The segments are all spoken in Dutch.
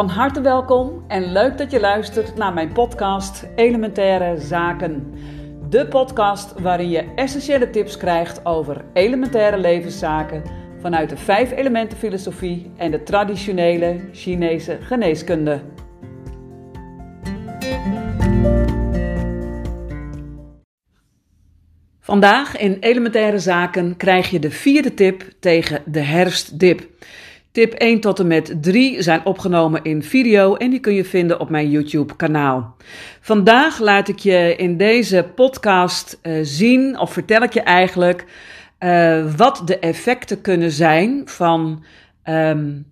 Van harte welkom en leuk dat je luistert naar mijn podcast Elementaire Zaken. De podcast waarin je essentiële tips krijgt over elementaire levenszaken vanuit de vijf elementen filosofie en de traditionele Chinese geneeskunde. Vandaag in Elementaire Zaken krijg je de vierde tip tegen de herfstdip. Tip 1 tot en met 3 zijn opgenomen in video en die kun je vinden op mijn YouTube kanaal. Vandaag laat ik je in deze podcast uh, zien, of vertel ik je eigenlijk, uh, wat de effecten kunnen zijn van um,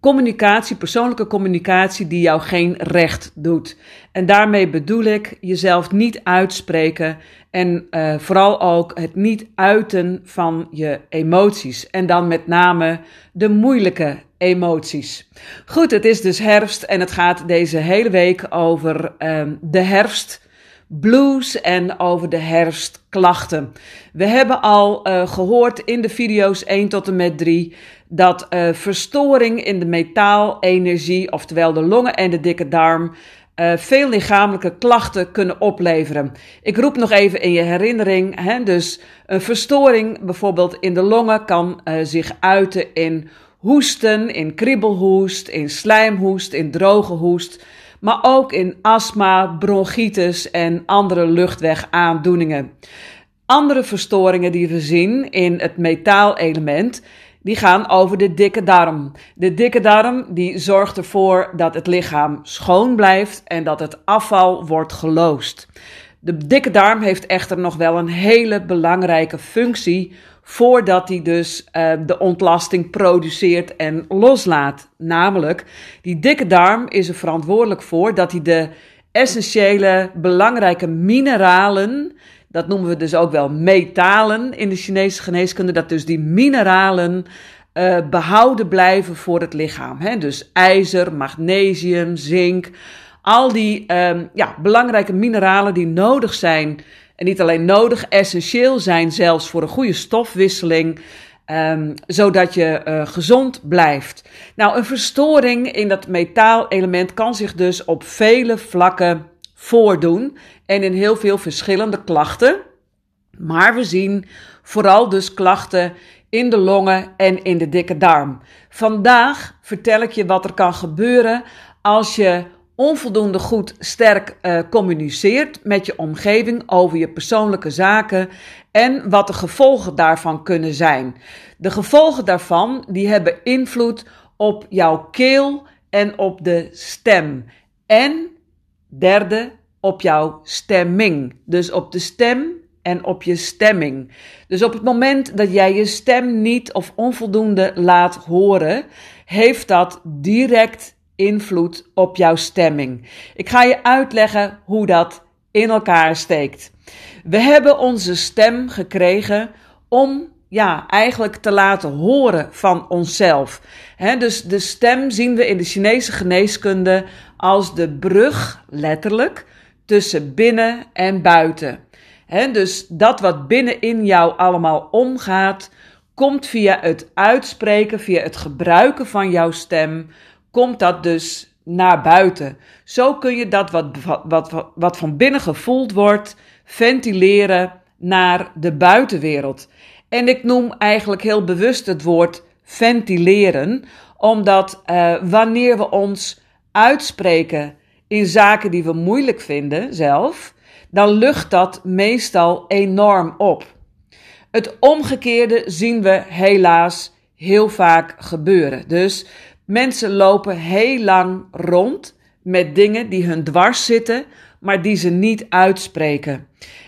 communicatie, persoonlijke communicatie die jou geen recht doet. En daarmee bedoel ik jezelf niet uitspreken en uh, vooral ook het niet uiten van je emoties. En dan met name de moeilijke emoties. Goed, het is dus herfst en het gaat deze hele week over uh, de herfst blues en over de herfstklachten. We hebben al uh, gehoord in de video's 1 tot en met 3 dat uh, verstoring in de metaalenergie, oftewel de longen en de dikke darm, uh, veel lichamelijke klachten kunnen opleveren. Ik roep nog even in je herinnering, hè, dus een verstoring bijvoorbeeld in de longen kan uh, zich uiten in hoesten, in kriebelhoest, in slijmhoest, in droge hoest, maar ook in astma, bronchitis en andere luchtwegaandoeningen. Andere verstoringen die we zien in het metaalelement die gaan over de dikke darm. De dikke darm die zorgt ervoor dat het lichaam schoon blijft en dat het afval wordt geloosd. De dikke darm heeft echter nog wel een hele belangrijke functie voordat hij dus uh, de ontlasting produceert en loslaat. Namelijk, die dikke darm is er verantwoordelijk voor dat hij de essentiële belangrijke mineralen dat noemen we dus ook wel metalen in de Chinese geneeskunde. Dat dus die mineralen uh, behouden blijven voor het lichaam. Hè? Dus ijzer, magnesium, zink. Al die um, ja, belangrijke mineralen die nodig zijn. En niet alleen nodig, essentieel zijn zelfs voor een goede stofwisseling. Um, zodat je uh, gezond blijft. Nou, een verstoring in dat metaalelement kan zich dus op vele vlakken voordoen en in heel veel verschillende klachten. Maar we zien vooral dus klachten in de longen en in de dikke darm. Vandaag vertel ik je wat er kan gebeuren als je onvoldoende goed sterk uh, communiceert met je omgeving over je persoonlijke zaken en wat de gevolgen daarvan kunnen zijn. De gevolgen daarvan die hebben invloed op jouw keel en op de stem. En Derde, op jouw stemming. Dus op de stem en op je stemming. Dus op het moment dat jij je stem niet of onvoldoende laat horen, heeft dat direct invloed op jouw stemming. Ik ga je uitleggen hoe dat in elkaar steekt. We hebben onze stem gekregen om ja, eigenlijk te laten horen van onszelf. He, dus de stem zien we in de Chinese geneeskunde als de brug, letterlijk, tussen binnen en buiten. He, dus dat wat binnenin jou allemaal omgaat, komt via het uitspreken, via het gebruiken van jouw stem, komt dat dus naar buiten. Zo kun je dat wat, wat, wat, van binnen gevoeld wordt, ventileren naar de buitenwereld. En ik noem eigenlijk heel bewust het woord ventileren, omdat uh, wanneer we ons uitspreken in zaken die we moeilijk vinden zelf, dan lucht dat meestal enorm op. Het omgekeerde zien we helaas heel vaak gebeuren. Dus mensen lopen heel lang rond met dingen die hun dwars zitten, maar die ze niet uitspreken.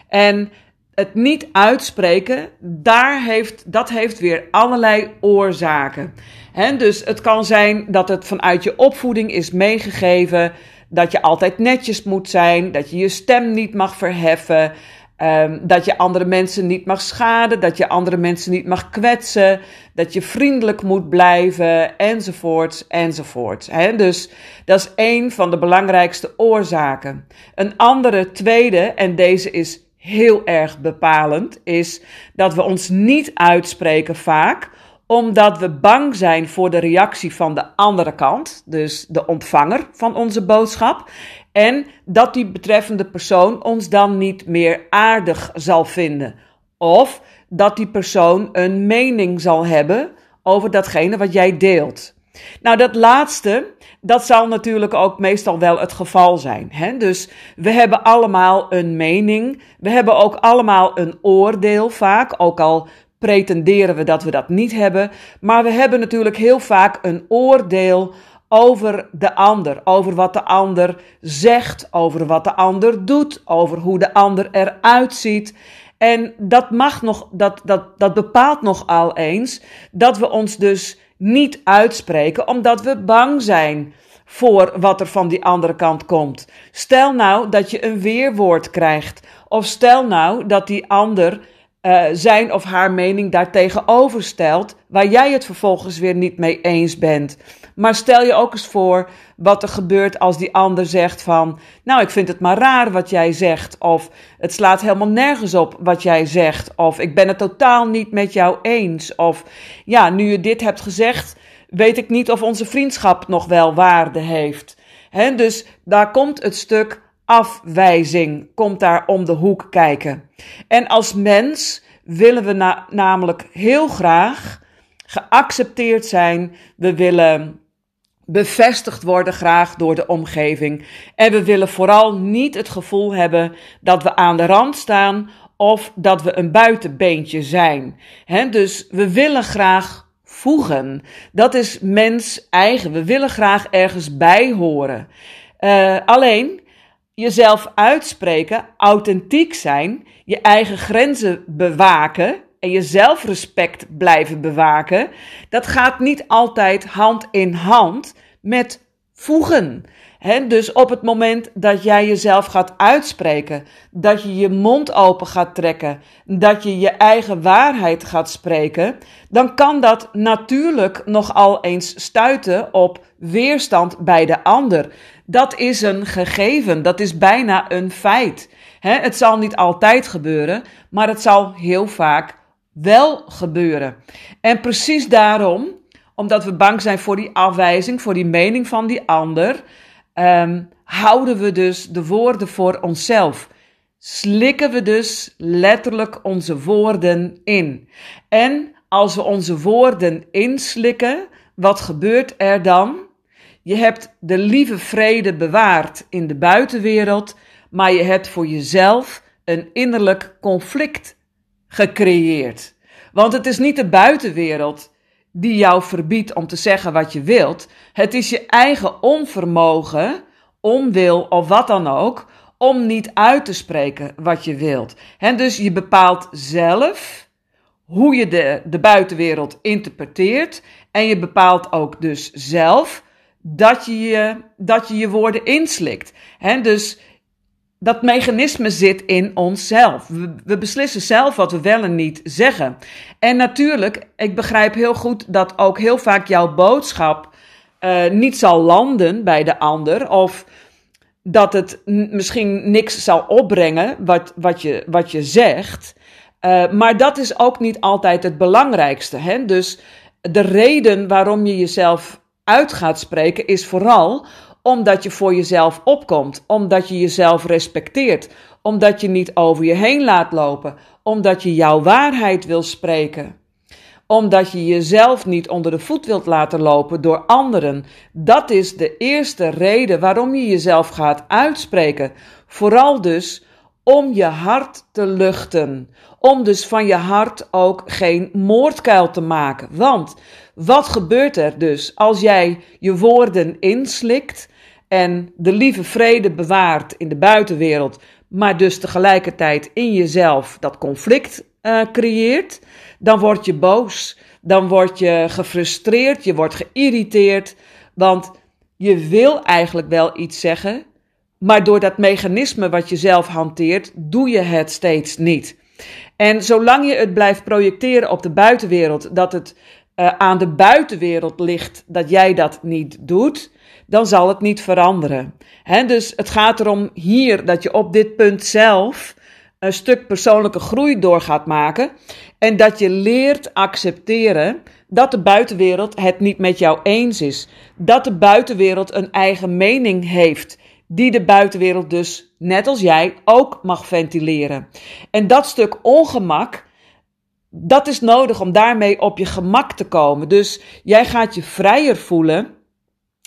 En het niet uitspreken, daar heeft, dat heeft weer allerlei oorzaken. Dus het kan zijn dat het vanuit je opvoeding is meegegeven dat je altijd netjes moet zijn, dat je je stem niet mag verheffen, um, dat je andere mensen niet mag schaden, dat je andere mensen niet mag kwetsen, dat je vriendelijk moet blijven, enzovoorts, enzovoorts. Dus dat is een van de belangrijkste oorzaken. Een andere tweede, en deze is heel erg bepalend, is dat we ons niet uitspreken vaak omdat we bang zijn voor de reactie van de andere kant, dus de ontvanger van onze boodschap. En dat die betreffende persoon ons dan niet meer aardig zal vinden. Of dat die persoon een mening zal hebben over datgene wat jij deelt. Nou, dat laatste, dat zal natuurlijk ook meestal wel het geval zijn. Hè? Dus we hebben allemaal een mening. We hebben ook allemaal een oordeel vaak, ook al pretenderen we dat we dat niet hebben. Maar we hebben natuurlijk heel vaak een oordeel over de ander, over wat de ander zegt, over wat de ander doet, over hoe de ander eruit ziet. En dat mag nog, dat, dat, dat bepaalt nogal eens dat we ons dus niet uitspreken, omdat we bang zijn voor wat er van die andere kant komt. Stel nou dat je een weerwoord krijgt, of stel nou dat die ander uh, zijn of haar mening daartegenover stelt, waar jij het vervolgens weer niet mee eens bent. Maar stel je ook eens voor wat er gebeurt als die ander zegt van, nou ik vind het maar raar wat jij zegt, of het slaat helemaal nergens op wat jij zegt, of ik ben het totaal niet met jou eens, of ja, nu je dit hebt gezegd, weet ik niet of onze vriendschap nog wel waarde heeft. He, dus daar komt het stuk afwijzing, komt daar om de hoek kijken. En als mens willen we namelijk heel graag geaccepteerd zijn. We willen bevestigd worden graag door de omgeving. En we willen vooral niet het gevoel hebben dat we aan de rand staan of dat we een buitenbeentje zijn. dus we willen graag voegen. Dat is mens eigen. We willen graag ergens bij horen. Uh, alleen jezelf uitspreken, authentiek zijn, je eigen grenzen bewaken en je zelfrespect blijven bewaken, dat gaat niet altijd hand in hand met voegen. Dus op het moment dat jij jezelf gaat uitspreken, dat je je mond open gaat trekken, dat je je eigen waarheid gaat spreken, dan kan dat natuurlijk nogal eens stuiten op weerstand bij de ander. Dat is een gegeven, dat is bijna een feit. het zal niet altijd gebeuren, maar het zal heel vaak wel gebeuren. En precies daarom, omdat we bang zijn voor die afwijzing, voor die mening van die ander, um, houden we dus de woorden voor onszelf. Slikken we dus letterlijk onze woorden in. En als we onze woorden inslikken, wat gebeurt er dan? Je hebt de lieve vrede bewaard in de buitenwereld, maar je hebt voor jezelf een innerlijk conflict gecreëerd. Want het is niet de buitenwereld die jou verbiedt om te zeggen wat je wilt. Het is je eigen onvermogen, onwil of wat dan ook, om niet uit te spreken wat je wilt. En dus je bepaalt zelf hoe je de, de buitenwereld interpreteert. En je bepaalt ook dus zelf dat je je, dat je, je woorden inslikt. He, dus dat mechanisme zit in onszelf. We, we, beslissen zelf wat we wel en niet zeggen. En natuurlijk, ik begrijp heel goed dat ook heel vaak jouw boodschap uh, niet zal landen bij de ander. Of dat het misschien niks zal opbrengen wat, wat, je, wat je zegt. Uh, maar dat is ook niet altijd het belangrijkste. Hè? Dus de reden waarom je jezelf uit gaat spreken is vooral omdat je voor jezelf opkomt, omdat je jezelf respecteert, omdat je niet over je heen laat lopen, omdat je jouw waarheid wil spreken, omdat je jezelf niet onder de voet wilt laten lopen door anderen. Dat is de eerste reden waarom je jezelf gaat uitspreken. Vooral dus om je hart te luchten. Om dus van je hart ook geen moordkuil te maken. Want wat gebeurt er dus als jij je woorden inslikt en de lieve vrede bewaart in de buitenwereld, maar dus tegelijkertijd in jezelf dat conflict uh, creëert? Dan word je boos, dan word je gefrustreerd, je wordt geïrriteerd, want je wil eigenlijk wel iets zeggen, maar door dat mechanisme wat je zelf hanteert, doe je het steeds niet. En zolang je het blijft projecteren op de buitenwereld, dat het uh, aan de buitenwereld ligt dat jij dat niet doet, dan zal het niet veranderen. Dus het gaat erom hier dat je op dit punt zelf een stuk persoonlijke groei door gaat maken. En dat je leert accepteren dat de buitenwereld het niet met jou eens is. Dat de buitenwereld een eigen mening heeft. Die de buitenwereld dus, net als jij, ook mag ventileren. En dat stuk ongemak, dat is nodig om daarmee op je gemak te komen. Dus jij gaat je vrijer voelen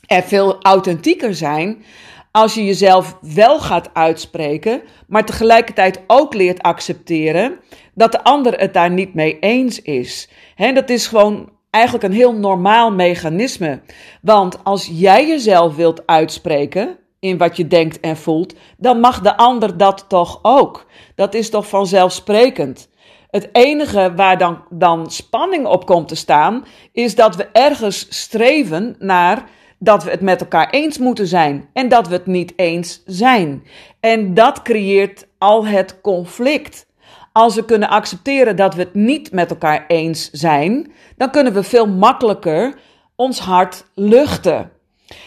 en veel authentieker zijn als je jezelf wel gaat uitspreken, maar tegelijkertijd ook leert accepteren dat de ander het daar niet mee eens is. He, dat is gewoon eigenlijk een heel normaal mechanisme. Want als jij jezelf wilt uitspreken in wat je denkt en voelt, dan mag de ander dat toch ook. Dat is toch vanzelfsprekend. Het enige waar dan, dan spanning op komt te staan, is dat we ergens streven naar dat we het met elkaar eens moeten zijn en dat we het niet eens zijn. En dat creëert al het conflict. Als we kunnen accepteren dat we het niet met elkaar eens zijn, dan kunnen we veel makkelijker ons hart luchten.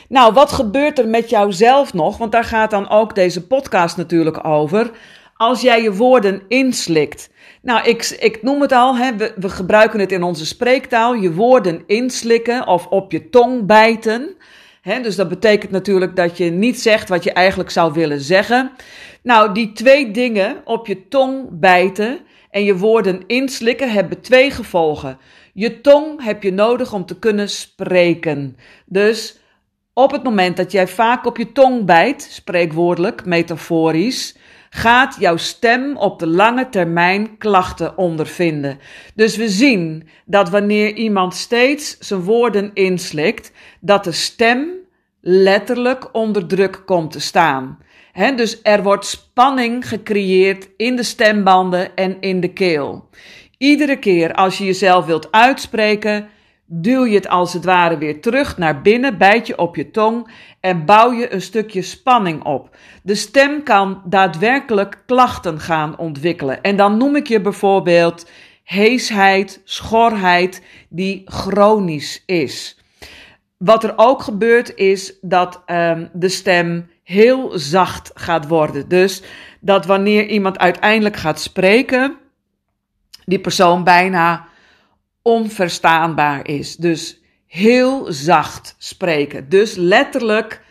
Nou, wat gebeurt er met jouzelf nog? Want daar gaat dan ook deze podcast natuurlijk over. Als jij je woorden inslikt. Nou, ik, ik noem het al, hè, we, we gebruiken het in onze spreektaal. Je woorden inslikken of op je tong bijten. Dus dat betekent natuurlijk dat je niet zegt wat je eigenlijk zou willen zeggen. Nou, die twee dingen, op je tong bijten en je woorden inslikken, hebben twee gevolgen. Je tong heb je nodig om te kunnen spreken. Dus op het moment dat jij vaak op je tong bijt, spreekwoordelijk, metaforisch, gaat jouw stem op de lange termijn klachten ondervinden. Dus we zien dat wanneer iemand steeds zijn woorden inslikt, dat de stem letterlijk onder druk komt te staan. dus er wordt spanning gecreëerd in de stembanden en in de keel. Iedere keer als je jezelf wilt uitspreken, duw je het als het ware weer terug naar binnen, bijt je op je tong en bouw je een stukje spanning op. De stem kan daadwerkelijk klachten gaan ontwikkelen. En dan noem ik je bijvoorbeeld heesheid, schorheid, die chronisch is. Wat er ook gebeurt is dat um, de stem heel zacht gaat worden. Dus dat wanneer iemand uiteindelijk gaat spreken, die persoon bijna onverstaanbaar is. Dus heel zacht spreken. Dus letterlijk,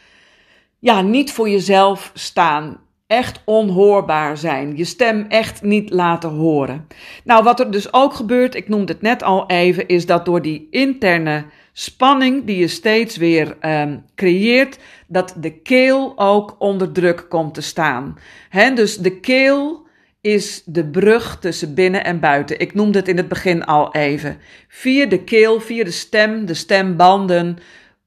ja, niet voor jezelf staan. Echt onhoorbaar zijn. Je stem echt niet laten horen. Nou, wat er dus ook gebeurt, ik noemde het net al even, is dat door die interne spanning die je steeds weer um, creëert, dat de keel ook onder druk komt te staan. He, dus de keel is de brug tussen binnen en buiten. Ik noemde het in het begin al even. Via de keel, via de stem, de stembanden,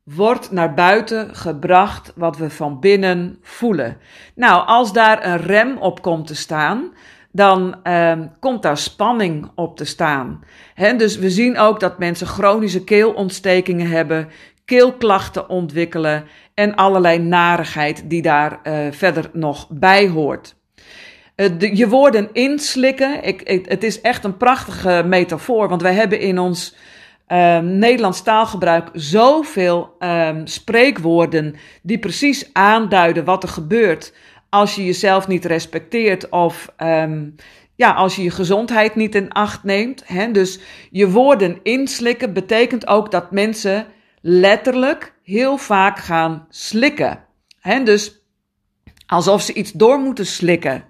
wordt naar buiten gebracht wat we van binnen voelen. Nou, als daar een rem op komt te staan, dan uh, komt daar spanning op te staan. Dus we zien ook dat mensen chronische keelontstekingen hebben, keelklachten ontwikkelen en allerlei narigheid die daar uh, verder nog bij hoort. Uh, je woorden inslikken, ik, het is echt een prachtige metafoor, want wij hebben in ons uh, Nederlands taalgebruik zoveel ehm, spreekwoorden die precies aanduiden wat er gebeurt als je jezelf niet respecteert of um, ja, als je je gezondheid niet in acht neemt. Hè? Dus je woorden inslikken betekent ook dat mensen letterlijk heel vaak gaan slikken. Hè? Dus alsof ze iets door moeten slikken.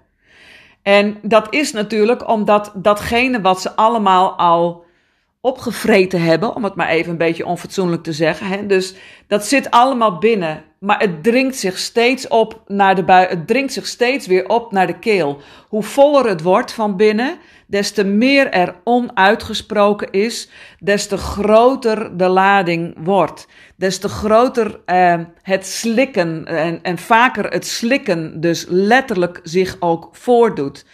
En dat is natuurlijk omdat datgene wat ze allemaal al opgevreten hebben, om het maar even een beetje onfatsoenlijk te zeggen. Hè? Dus dat zit allemaal binnen, maar het dringt zich steeds op naar de bui, het dringt zich steeds weer op naar de keel. Hoe voller het wordt van binnen, des te meer er onuitgesproken is, des te groter de lading wordt. Des te groter eh, het slikken en, en vaker het slikken dus letterlijk zich ook voordoet.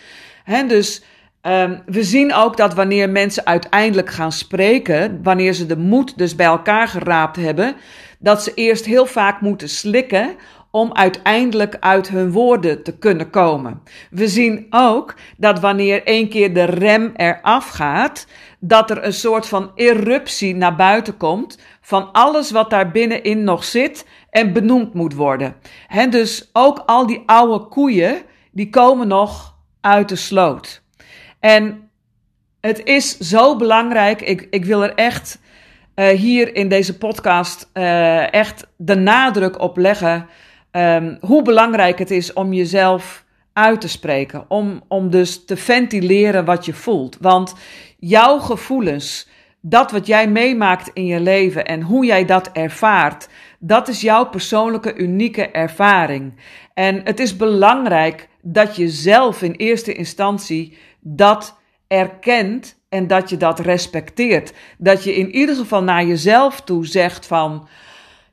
Hè? Dus Um, we zien ook dat wanneer mensen uiteindelijk gaan spreken, wanneer ze de moed dus bij elkaar geraapt hebben, dat ze eerst heel vaak moeten slikken om uiteindelijk uit hun woorden te kunnen komen. We zien ook dat wanneer één keer de rem eraf gaat, dat er een soort van eruptie naar buiten komt van alles wat daar binnenin nog zit en benoemd moet worden. He, dus ook al die oude koeien, die komen nog uit de sloot. En het is zo belangrijk. Ik, ik wil er echt uh, hier in deze podcast uh, echt de nadruk op leggen. Um, hoe belangrijk het is om jezelf uit te spreken. Om, om dus te ventileren wat je voelt. Want jouw gevoelens, dat wat jij meemaakt in je leven en hoe jij dat ervaart, dat is jouw persoonlijke unieke ervaring. En het is belangrijk dat je zelf in eerste instantie dat erkent en dat je dat respecteert. Dat je in ieder geval naar jezelf toe zegt van.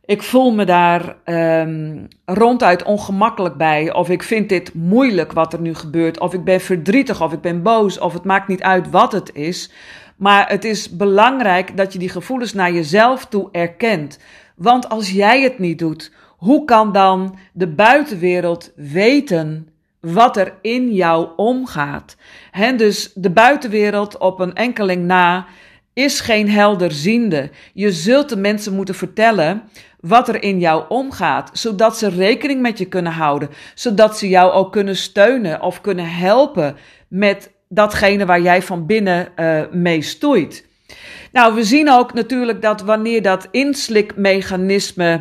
Ik voel me daar um, ronduit ongemakkelijk bij. Of ik vind dit moeilijk wat er nu gebeurt. Of ik ben verdrietig. Of ik ben boos. Of het maakt niet uit wat het is. Maar het is belangrijk dat je die gevoelens naar jezelf toe erkent. Want als jij het niet doet, hoe kan dan de buitenwereld weten wat er in jou omgaat? He, dus de buitenwereld op een enkeling na is geen helderziende. Je zult de mensen moeten vertellen wat er in jou omgaat, zodat ze rekening met je kunnen houden, zodat ze jou ook kunnen steunen of kunnen helpen met datgene waar jij van binnen uh, mee stoeit. Nou, we zien ook natuurlijk dat wanneer dat inslikmechanisme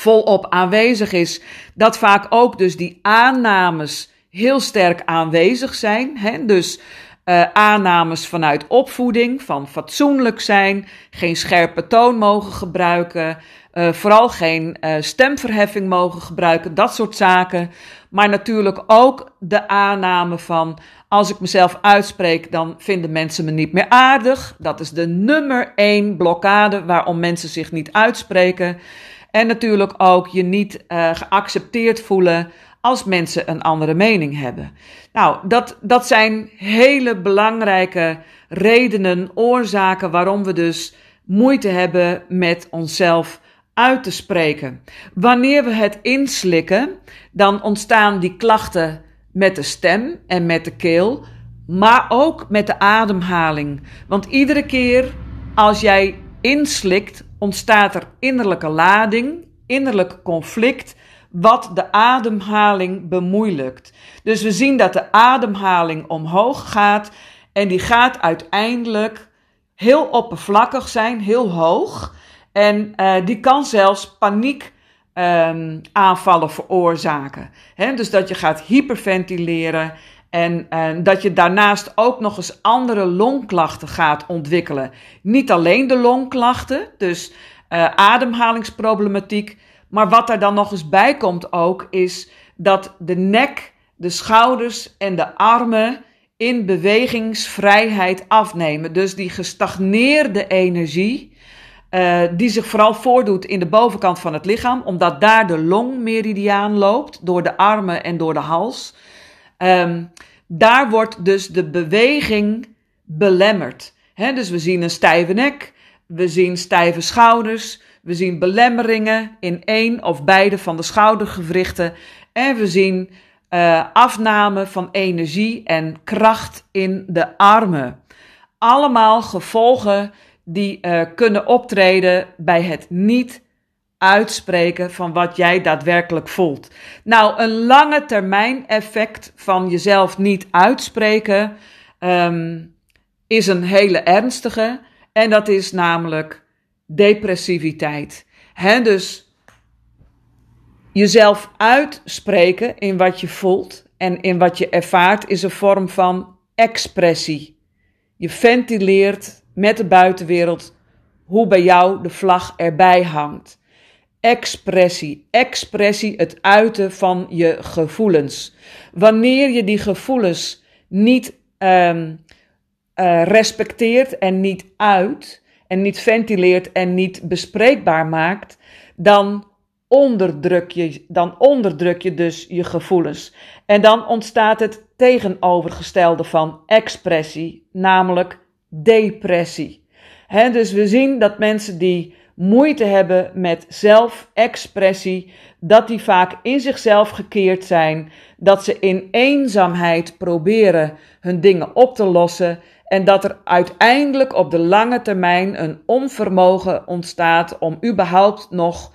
volop aanwezig is, dat vaak ook dus die aannames heel sterk aanwezig zijn. Hè? Dus uh, aannames vanuit opvoeding, van fatsoenlijk zijn, geen scherpe toon mogen gebruiken, uh, vooral geen uh, stemverheffing mogen gebruiken, dat soort zaken. Maar natuurlijk ook de aanname van als ik mezelf uitspreek, dan vinden mensen me niet meer aardig. Dat is de nummer één blokkade waarom mensen zich niet uitspreken. En natuurlijk ook je niet uh, geaccepteerd voelen als mensen een andere mening hebben. Nou, dat, dat zijn hele belangrijke redenen, oorzaken waarom we dus moeite hebben met onszelf uit te spreken. Wanneer we het inslikken, dan ontstaan die klachten met de stem en met de keel, maar ook met de ademhaling. Want iedere keer als jij inslikt, ontstaat er innerlijke lading, innerlijk conflict, wat de ademhaling bemoeilijkt. Dus we zien dat de ademhaling omhoog gaat en die gaat uiteindelijk heel oppervlakkig zijn, heel hoog. En uh, die kan zelfs paniek um, aanvallen veroorzaken. Dus dat je gaat hyperventileren en, en dat je daarnaast ook nog eens andere longklachten gaat ontwikkelen. Niet alleen de longklachten, dus uh, ademhalingsproblematiek, maar wat er dan nog eens bij komt ook, is dat de nek, de schouders en de armen in bewegingsvrijheid afnemen. Dus die gestagneerde energie, uh, die zich vooral voordoet in de bovenkant van het lichaam, omdat daar de longmeridiaan loopt, door de armen en door de hals. Um, daar wordt dus de beweging belemmerd. Dus we zien een stijve nek, we zien stijve schouders, we zien belemmeringen in één of beide van de schoudergewrichten en we zien uh, afname van energie en kracht in de armen. Allemaal gevolgen die uh, kunnen optreden bij het niet uitspreken van wat jij daadwerkelijk voelt. Nou, een lange termijn effect van jezelf niet uitspreken um, is een hele ernstige. En dat is namelijk depressiviteit. He, dus jezelf uitspreken in wat je voelt en in wat je ervaart is een vorm van expressie. Je ventileert met de buitenwereld hoe bij jou de vlag erbij hangt. Expressie, expressie, het uiten van je gevoelens. Wanneer je die gevoelens niet um, uh, respecteert en niet uit, en niet ventileert en niet bespreekbaar maakt, dan onderdruk je, dan onderdruk je dus je gevoelens. En dan ontstaat het tegenovergestelde van expressie, namelijk depressie. Dus we zien dat mensen die moeite hebben met zelfexpressie, dat die vaak in zichzelf gekeerd zijn, dat ze in eenzaamheid proberen hun dingen op te lossen en dat er uiteindelijk op de lange termijn een onvermogen ontstaat om überhaupt nog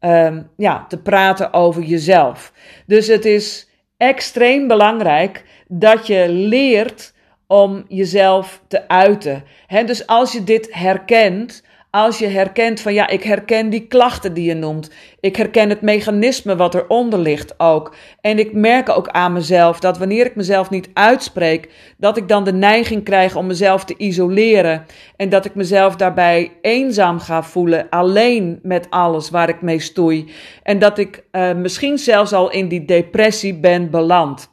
um, ja, te praten over jezelf. Dus het is extreem belangrijk dat je leert om jezelf te uiten. dus als je dit herkent, als je herkent van ja, ik herken die klachten die je noemt. Ik herken het mechanisme wat eronder ligt ook. En ik merk ook aan mezelf dat wanneer ik mezelf niet uitspreek, dat ik dan de neiging krijg om mezelf te isoleren. En dat ik mezelf daarbij eenzaam ga voelen, alleen met alles waar ik mee stoei. En dat ik uh, misschien zelfs al in die depressie ben beland.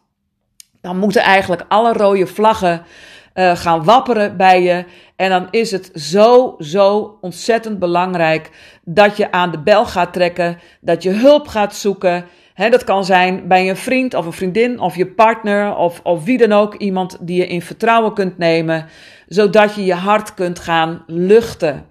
Dan moeten eigenlijk alle rode vlaggen uh, gaan wapperen bij je. En dan is het zo, zo ontzettend belangrijk dat je aan de bel gaat trekken, dat je hulp gaat zoeken. Dat kan zijn bij een vriend of een vriendin of je partner of, of wie dan ook, iemand die je in vertrouwen kunt nemen, zodat je je hart kunt gaan luchten.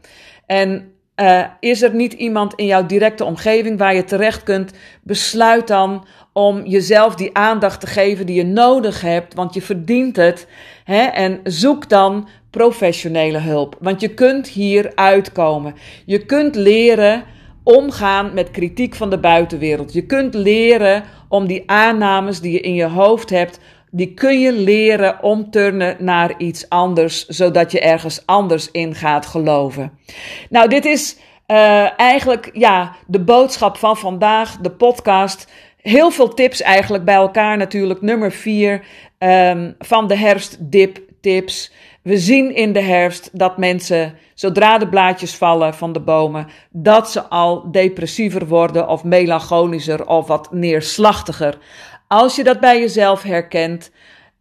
En uh, is er niet iemand in jouw directe omgeving waar je terecht kunt, besluit dan om jezelf die aandacht te geven die je nodig hebt, want je verdient het. Hè? En zoek dan professionele hulp, want je kunt hier uitkomen. Je kunt leren omgaan met kritiek van de buitenwereld. Je kunt leren om die aannames die je in je hoofd hebt, die kun je leren omturnen naar iets anders, zodat je ergens anders in gaat geloven. Nou, dit is uh, eigenlijk ja, de boodschap van vandaag, de podcast. Heel veel tips eigenlijk bij elkaar natuurlijk. Nummer 4 um, van de herfstdip tips. We zien in de herfst dat mensen, zodra de blaadjes vallen van de bomen, dat ze al depressiever worden of melancholischer of wat neerslachtiger. Als je dat bij jezelf herkent,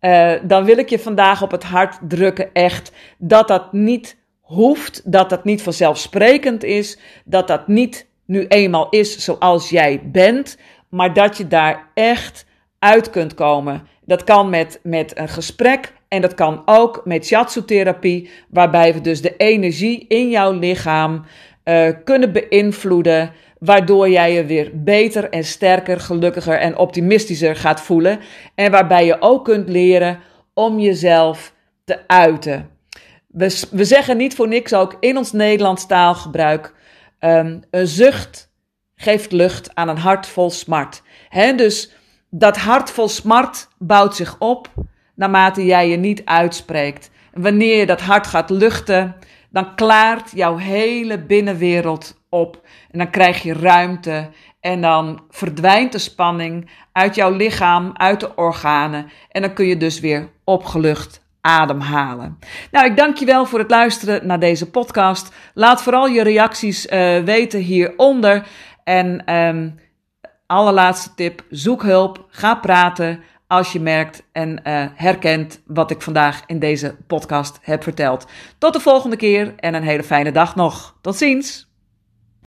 uh, dan wil ik je vandaag op het hart drukken echt dat dat niet hoeft, dat dat niet vanzelfsprekend is, dat dat niet nu eenmaal is zoals jij bent, maar dat je daar echt uit kunt komen. Dat kan met, met een gesprek en dat kan ook met shiatsu-therapie, waarbij we dus de energie in jouw lichaam uh, kunnen beïnvloeden, waardoor jij je weer beter en sterker, gelukkiger en optimistischer gaat voelen. En waarbij je ook kunt leren om jezelf te uiten. We, we zeggen niet voor niks ook in ons Nederlands taalgebruik: um, een zucht geeft lucht aan een hart vol smart. Dus dat hart vol smart bouwt zich op naarmate jij je niet uitspreekt. Wanneer je dat hart gaat luchten, dan klaart jouw hele binnenwereld op. En dan krijg je ruimte en dan verdwijnt de spanning uit jouw lichaam, uit de organen. En dan kun je dus weer opgelucht ademhalen. Nou, ik dank je wel voor het luisteren naar deze podcast. Laat vooral je reacties uh, weten hieronder. En um, allerlaatste tip: zoek hulp, ga praten als je merkt en uh, herkent wat ik vandaag in deze podcast heb verteld. Tot de volgende keer en een hele fijne dag nog. Tot ziens!